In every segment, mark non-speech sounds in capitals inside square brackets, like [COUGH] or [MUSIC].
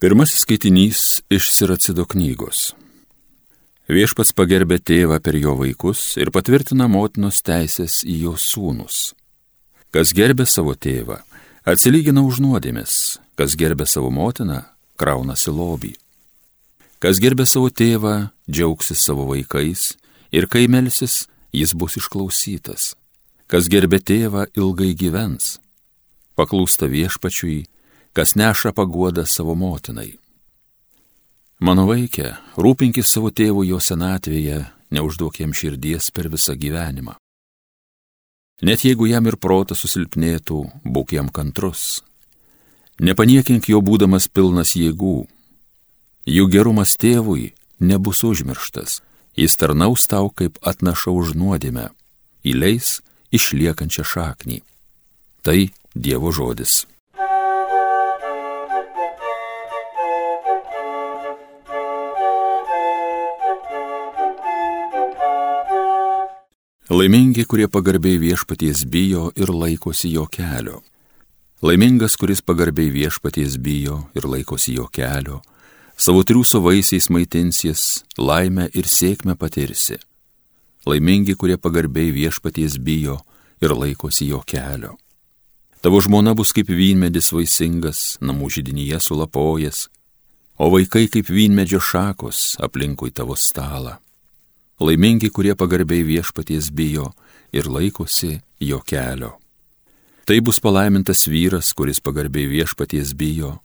Pirmasis skaitinys iš Siracido knygos. Viešpats pagerbė tėvą per jo vaikus ir patvirtina motinos teisės į jo sūnus. Kas gerbė savo tėvą, atsilygina už nuodėmės, kas gerbė savo motiną, kraunasi lobį. Kas gerbė savo tėvą, džiaugsis savo vaikais ir kai melsis, jis bus išklausytas. Kas gerbė tėvą, ilgai gyvens. Paklūsta viešpačiui, kas neša paguodą savo motinai. Mano vaikė, rūpinkis savo tėvų jo senatvėje, neužduok jam širdies per visą gyvenimą. Net jeigu jam ir protas susilpnėtų, būk jam kantrus. Nepaniekink jo būdamas pilnas jėgų. Jų gerumas tėvui nebus užmirštas, jis tarnaus tau kaip atnaša už nuodėmę, įleis išliekančią šaknį. Tai Dievo žodis. Laimingi, kurie pagarbiai viešpaties bijo ir laikosi jo kelio. Laimingas, kuris pagarbiai viešpaties bijo ir laikosi jo kelio, savo triūso vaisiais maitinsis, laimę ir sėkmę patirsi. Laimingi, kurie pagarbiai viešpaties bijo ir laikosi jo kelio. Tavo žmona bus kaip vynmedis vaisingas, namų židinyje sulapojas, o vaikai kaip vynmedžio šakos aplinkui tavo stalą laimingi, kurie pagarbiai viešpaties bijo ir laikosi jo kelio. Tai bus palaimintas vyras, kuris pagarbiai viešpaties bijo,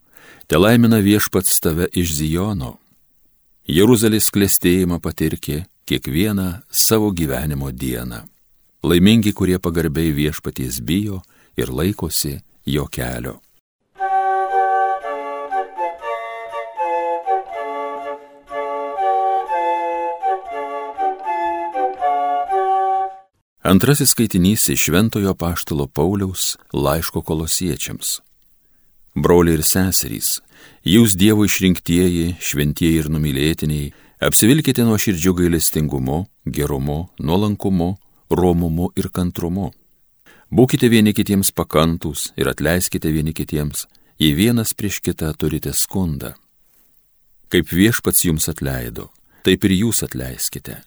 te laimina viešpats tave iš Zijono. Jeruzalės klėstėjimą patirkė kiekvieną savo gyvenimo dieną. Laimingi, kurie pagarbiai viešpaties bijo ir laikosi jo kelio. Antrasis skaitinys iš Šventojo Paštalo Pauliaus laiško kolosiečiams. Broliai ir seserys, jūs Dievo išrinktieji, šventieji ir numylėtiniai, apsivilkite nuo širdžių gailestingumu, gerumu, nuolankumu, romumu ir kantrumu. Būkite vieni kitiems pakantus ir atleiskite vieni kitiems, jei vienas prieš kitą turite skundą. Kaip viešpats jums atleido, taip ir jūs atleiskite.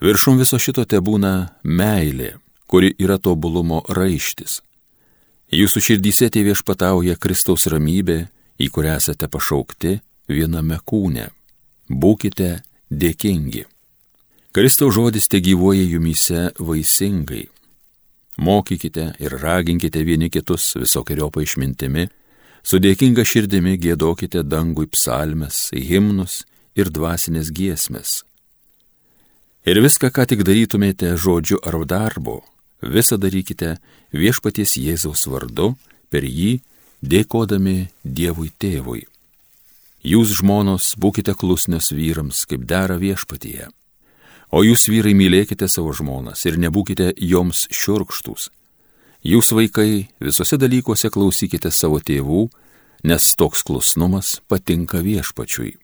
Viršum viso šito te būna meilė, kuri yra tobulumo raištis. Jūsų širdyse tie viešpatauja Kristaus ramybė, į kurią esate pašaukti viename kūne. Būkite dėkingi. Kristaus žodis te gyvoja jumise vaisingai. Mokykite ir raginkite vieni kitus visokiojopai išmintimi, su dėkinga širdimi gėdokite dangui psalmes, himnus ir dvasinės giesmės Ir viską, ką tik darytumėte žodžiu ar darbu, visą darykite viešpaties Jėzaus vardu, per jį dėkodami Dievui tėvui. Jūs žmonos būkite klusnios vyrams, kaip dera viešpatyje. O jūs vyrai mylėkite savo žmonas ir nebūkite joms šiurkštus. Jūs vaikai visose dalykuose klausykite savo tėvų, nes toks klusnumas patinka viešpačiui.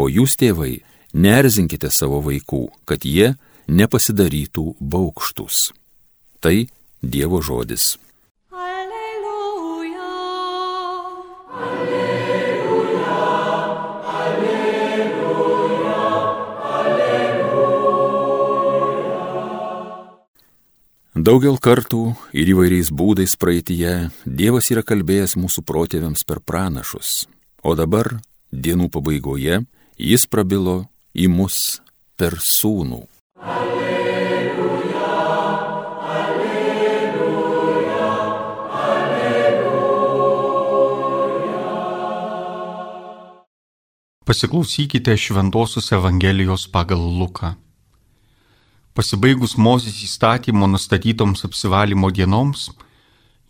O jūs tėvai Nerzinkite savo vaikų, kad jie nepasidarytų baukštus. Tai Dievo žodis. Alleluja, alleluja, alleluja. Daugel kartų ir įvairiais būdais praeitie Dievas yra kalbėjęs mūsų protėviams per pranašus, o dabar, dienų pabaigoje, jis prabilo į mus per sūnų. Alleluja, alleluja, alleluja. Pasiklausykite Šventojios Evangelijos pagal Luką. Pasibaigus Mozės įstatymo nustatytoms apsivalymo dienoms,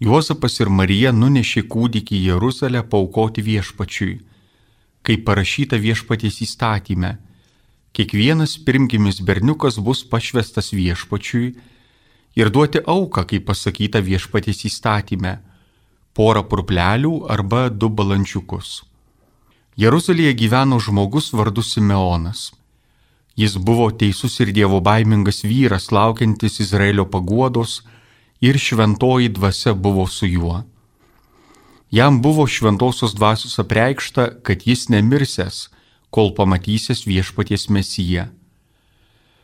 Juozapas ir Marija nunešė kūdikį į Jeruzalę paukoti viešpačiui, kaip parašyta viešpaties įstatyme kiekvienas pirmgimis berniukas bus pašvestas viešpačiui ir duoti auką, kaip pasakyta viešpatės įstatymė - porą purplelių arba du balandžiukus. Jeruzalėje gyveno žmogus vardu Simeonas. Jis buvo teisus ir dievo baimingas vyras, laukiantis Izraelio paguodos ir šventoji dvasia buvo su juo. Jam buvo šventosios dvasios apreikšta, kad jis nemirsęs, kol pamatysės viešpaties mesiją.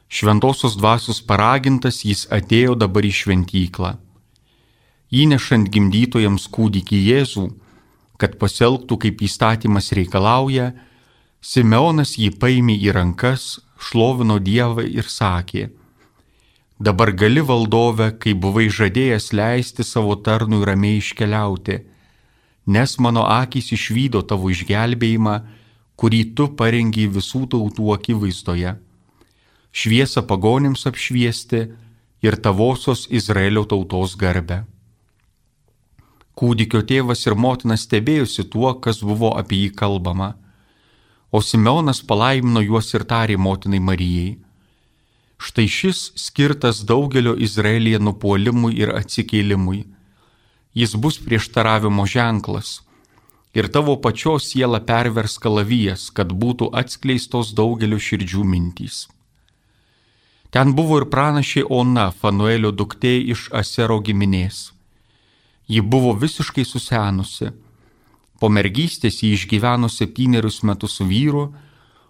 Šventosios dvasios paragintas jis atėjo dabar į šventyklą. Įnešant gimdytojams kūdikį Jėzų, kad pasielgtų kaip įstatymas reikalauja, Simeonas jį paėmė į rankas, šlovino Dievą ir sakė, Dabar gali valdove, kai buvai žadėjęs leisti savo tarnui ramiai iškeliauti, nes mano akys išvydo tavo išgelbėjimą, kurį tu parengiai visų tautų akivaizdoje. Šviesą pagonims apšviesti ir tavosios Izraelio tautos garbę. Kūdikio tėvas ir motina stebėjusi tuo, kas buvo apie jį kalbama, o Simeonas palaimino juos ir tarė motinai Marijai Štai šis skirtas daugelio Izraelyje nupuolimui ir atsikėlimui. Jis bus prieštaravimo ženklas. Ir tavo pačios siela pervers kalavijas, kad būtų atskleistos daugelio širdžių mintys. Ten buvo ir pranašė Ona, Fanuelio duktė iš Asero giminės. Ji buvo visiškai susenusi. Po mergystės jį išgyveno septynerius metus su vyru,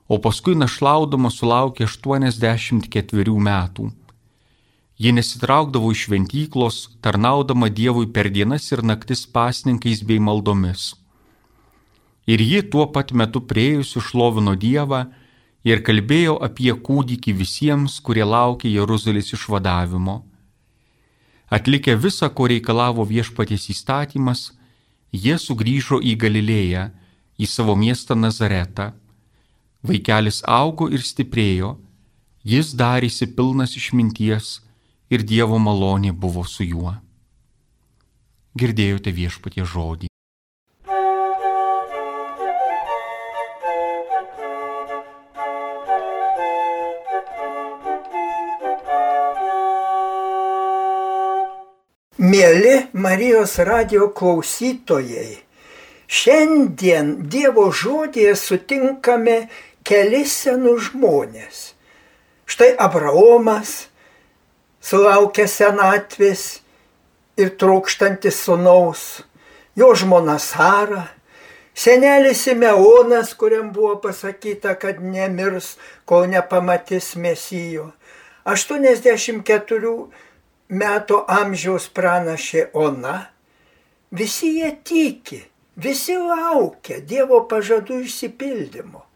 o paskui našlaudama sulaukė 84 metų. Ji nesitraukdavo iš šventyklos, tarnaudama Dievui per dienas ir naktis pasninkais bei maldomis. Ir ji tuo pat metu priejusi šlovino Dievą ir kalbėjo apie kūdikį visiems, kurie laukė Jeruzalės išvadavimo. Atlikę visą, ko reikalavo viešpaties įstatymas, jie sugrįžo į Galilėją, į savo miestą Nazaretą Vaikelis augo ir stiprėjo, jis darėsi pilnas išminties ir Dievo malonė buvo su juo. Girdėjote viešpatie žodį. Mėly Marijos radio klausytojai, šiandien Dievo žodėje sutinkame keli senus žmonės. Štai Abraomas sulaukė senatvės ir trokštantis sunaus, jo žmona Sara, senelis Simeonas, kuriam buvo pasakyta, kad nemirs, kol nepamatys mesijo, 84 metų amžiaus pranašė Ona, visi jie tiki, visi laukia Dievo pažadų išsipildymo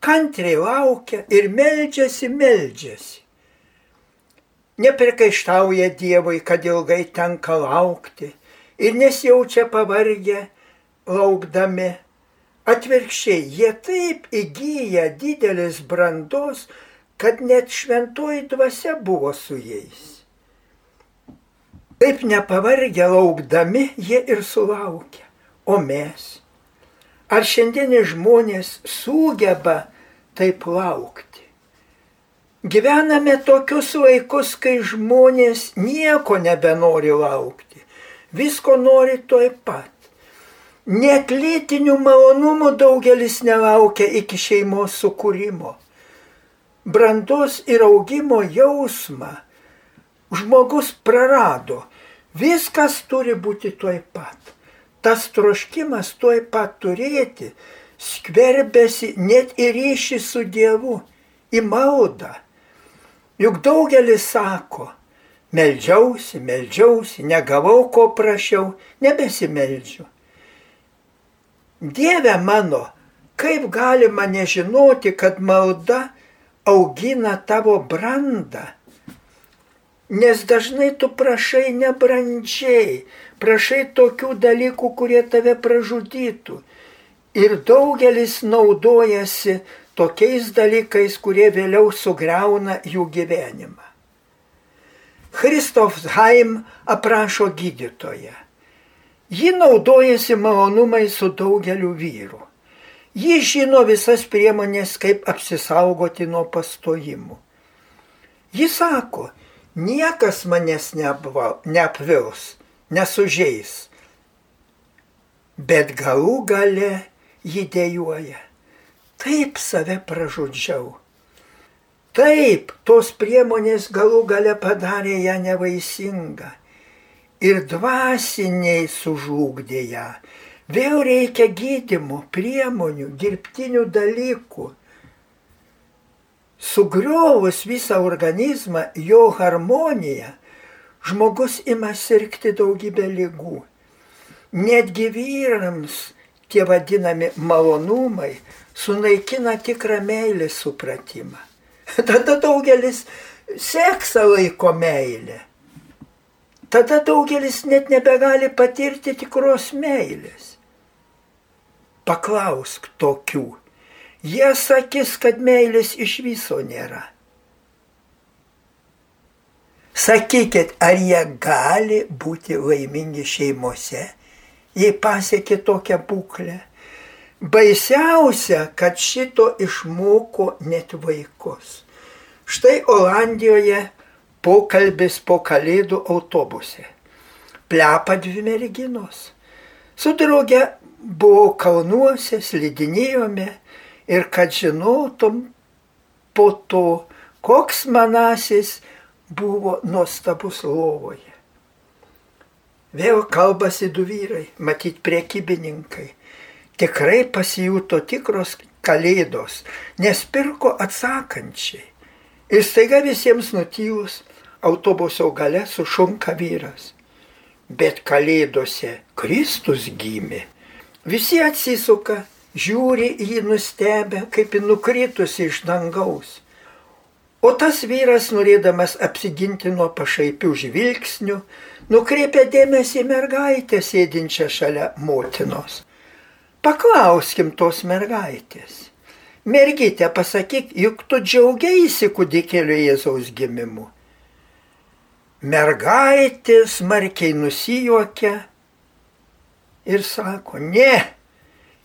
kantriai laukia ir meldžiasi, meldžiasi. Neprikaištauja Dievui, kad ilgai tenka laukti ir nesijaučia pavargę laukdami. Atvirkščiai, jie taip įgyja didelis brandos, kad net šventoji dvasia buvo su jais. Taip nepavargę laukdami, jie ir sulaukia. O mes? Ar šiandieni žmonės sugeba taip laukti. Gyvename tokius laikus, kai žmonės nieko nebenori laukti, visko nori toj pat. Net lytinių malonumų daugelis nelaukia iki šeimos sukūrimo. Brandos ir augimo jausmą žmogus prarado. Viskas turi būti toj pat. Tas troškimas toj pat turėti skverbėsi net į ryšį su Dievu, į maldą. Juk daugelis sako, meldžiausi, meldžiausi, negavau ko prašiau, nebesimeldžiu. Dieve mano, kaip galima nežinoti, kad malda augina tavo brandą? Nes dažnai tu prašai nebrandžiai, prašai tokių dalykų, kurie tave pražudytų. Ir daugelis naudojasi tokiais dalykais, kurie vėliau sugriauna jų gyvenimą. Christoph Haim aprašo gydytoją. Ji naudojasi malonumai su daugeliu vyrų. Ji žino visas priemonės, kaip apsisaugoti nuo pastojimų. Ji sako, niekas manęs neapvils, nesužeis. Bet galų gale ji dėjoja. Taip save pražudžiau. Taip, tos priemonės galų gale padarė ją nevaisingą. Ir dvasiniai sužlugdė ją. Vėl reikia gydimų, priemonių, dirbtinių dalykų. Sugriovus visą organizmą, jo harmoniją, žmogus ima sirgti daugybę lygų. Netgi vyrams tie vadinami malonumai sunaikina tikrą meilės supratimą. [LAUGHS] Tada daugelis seksą laiko meilė. Tada daugelis net nebegali patirti tikros meilės paklausk tokių. Jie sakys, kad meilės iš viso nėra. Sakykit, ar jie gali būti laimingi šeimose, jei pasiekė tokią būklę? Baisiausia, kad šito išmoko net vaikus. Štai Olandijoje pokalbis po kalėdų autobuse. Plepa dvi merginos. Su drauge buvo kalnuose, slidinėjome ir kad žinotum po to, koks manasis buvo nuostabus lovoje. Vėl kalbasi du vyrai, matyt priekybininkai. Tikrai pasijuto tikros kalėdos, nes pirko atsakančiai. Ir staiga visiems nutyus autobuso gale sušunka vyras. Bet kalėdose Kristus gimė Visi atsisuka, žiūri jį nustebę, kaip į nukritusi iš dangaus. O tas vyras, norėdamas apsiginti nuo pašaipių žvilgsnių, nukreipia dėmesį mergaitę sėdinčią šalia motinos. Paklauskim tos mergaitės. Mergytė, pasakyk, juk tu džiaugiaisi kūdikėlio Jėzaus gimimu. Mergaitė smarkiai nusijuokia ir sako, ne,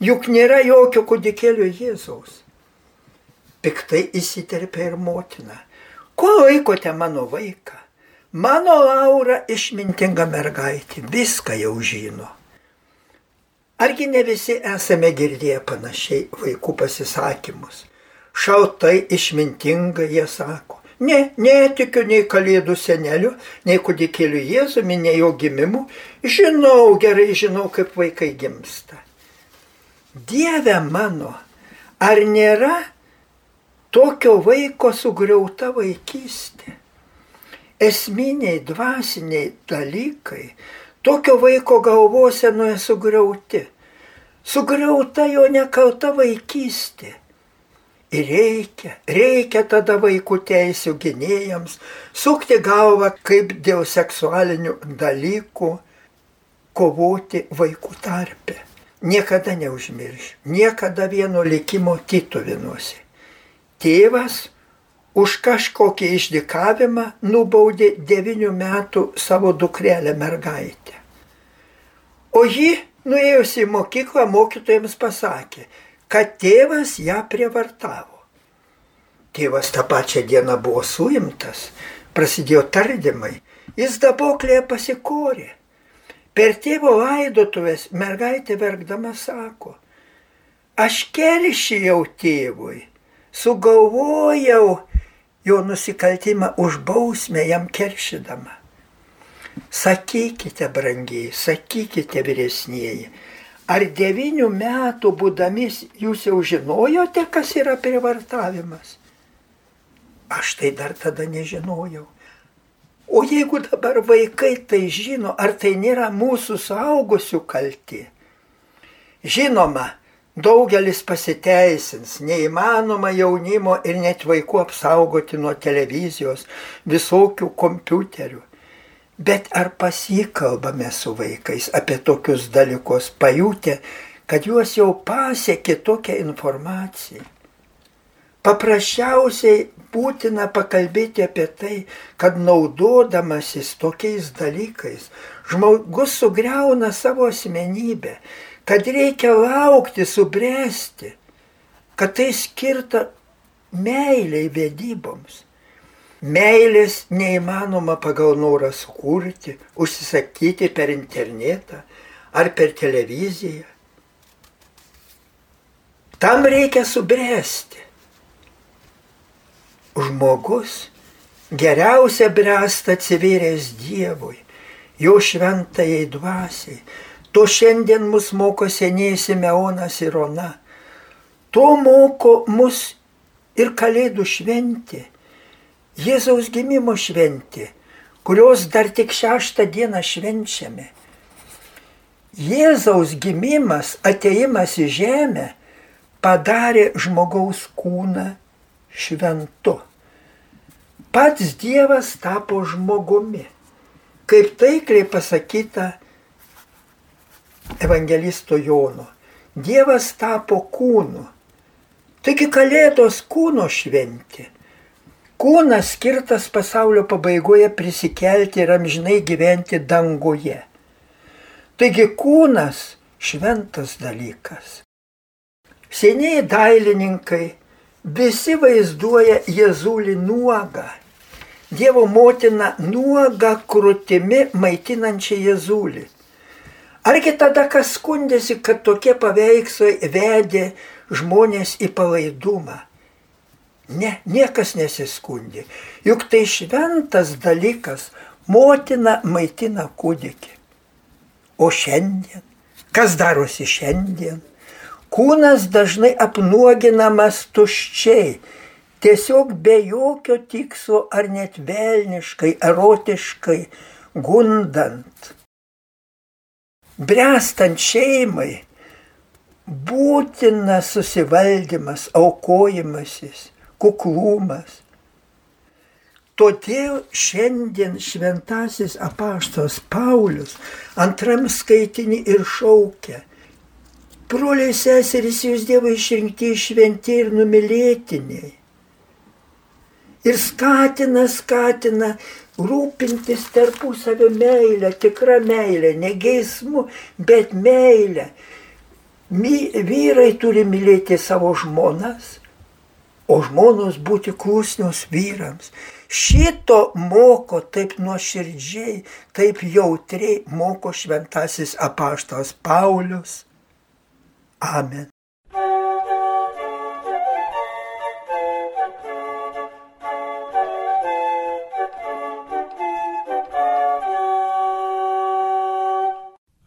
juk nėra jokio kūdikėlio Jėzaus. Piktai įsiterpia ir motina. Ko laikote mano vaiką? Mano Laura išmintinga mergaitė, viską jau žino. Argi ne visi esame girdėję panašiai vaikų pasisakymus? Šaltai išmintinga jie sako. Ne, netikiu nei kalėdų seneliu, nei kūdikėliu Jėzumi, nei jo gimimu. Žinau, gerai žinau, kaip vaikai gimsta. Dieve mano, ar nėra tokio vaiko sugriauta vaikystė? Esminiai dvasiniai dalykai tokio vaiko galvosenoje sugriauti. Sugriauta jo nekalta vaikystė Ir reikia, reikia tada vaikų teisų gynėjams sukti galvą, kaip dėl seksualinių dalykų kovoti vaikų tarpe. Niekada neužmiršiu, niekada vieno likimo tituvinuosi. Tėvas už kažkokį išdikavimą nubaudė devinių metų savo dukrelę mergaitę. O ji, nuėjusi į mokyklą, mokytojams pasakė, kad tėvas ją prievartavo. Tėvas tą pačią dieną buvo suimtas, prasidėjo tardymai, jis daboklėje pasikorė. Per tėvo laidotuvės mergaitė verkdama sako, aš keršijau tėvui, sugalvojau jo nusikaltimą už bausmę jam keršydama. Sakykite, brangiai, sakykite vyresnėji, Ar devinių metų būdami jūs jau žinojote, kas yra privartavimas? Aš tai dar tada nežinojau. O jeigu dabar vaikai tai žino, ar tai nėra mūsų saugusių kalti? Žinoma, daugelis pasiteisins, neįmanoma jaunimo ir net vaikų apsaugoti nuo televizijos, visokių kompiuterių. Bet ar pasikalbame su vaikais apie tokius dalykus, pajutę, kad juos jau pasiekė tokia informacija? Paprasčiausiai būtina pakalbėti apie tai, kad naudodamasis tokiais dalykais žmogus sugriauna savo asmenybę, kad reikia laukti, subręsti, kad tai skirta meiliai vedyboms. Meilės neįmanoma pagal norą sukurti, užsisakyti per internetą ar per televiziją. Tam reikia subręsti. Žmogus geriausia bręsta atsivėręs Dievui, jo šventajai dvasiai, To šiandien mus moko seniai Simeonas ir Ona. To moko mus ir Kalėdų šventė, Jėzaus gimimo šventė, kurios dar tik šeštą dieną švenčiame. Jėzaus gimimas, ateimas į žemę padarė žmogaus kūną šventu. Pats Dievas tapo žmogumi. Kaip taikliai pasakyta evangelisto Jono. Dievas tapo kūnu. Taigi kalėdos kūno šventė. Kūnas skirtas pasaulio pabaigoje prisikelti ir amžinai gyventi danguje. Taigi kūnas šventas dalykas. Seniai dailininkai visi vaizduoja Jėzulį nuogą. Dievo motina nuogą krūtimi maitinančią Jėzulį. Argi tada kas skundėsi, kad tokie paveikslai vedė žmonės į palaidumą? Ne, niekas nesiskundė. Juk tai šventas dalykas, motina maitina kūdikį. O šiandien, kas darosi šiandien? Kūnas dažnai apnuoginamas tuščiai, tiesiog be jokio tikslo ar net velniškai, erotiškai, gundant. Brestant šeimai būtina susivaldymas, aukojimasis, kuklumas. Todėl šiandien šventasis apaštos Paulius antram skaitinį ir šaukia. Broliai seserys, jūs Dievo išrinkti šventi ir numylėtiniai. Ir skatina, skatina rūpintis tarpusavio meilę, tikrą meilę, ne geismu, bet meilę. My, vyrai turi mylėti savo žmonas, o žmonos būti klusnios vyrams. Šito moko taip nuoširdžiai, taip jautriai moko šventasis apaštas Paulius. Amen.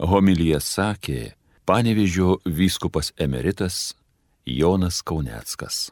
Homilyje sakė panevižio vyskupas emeritas Jonas Kauneckas.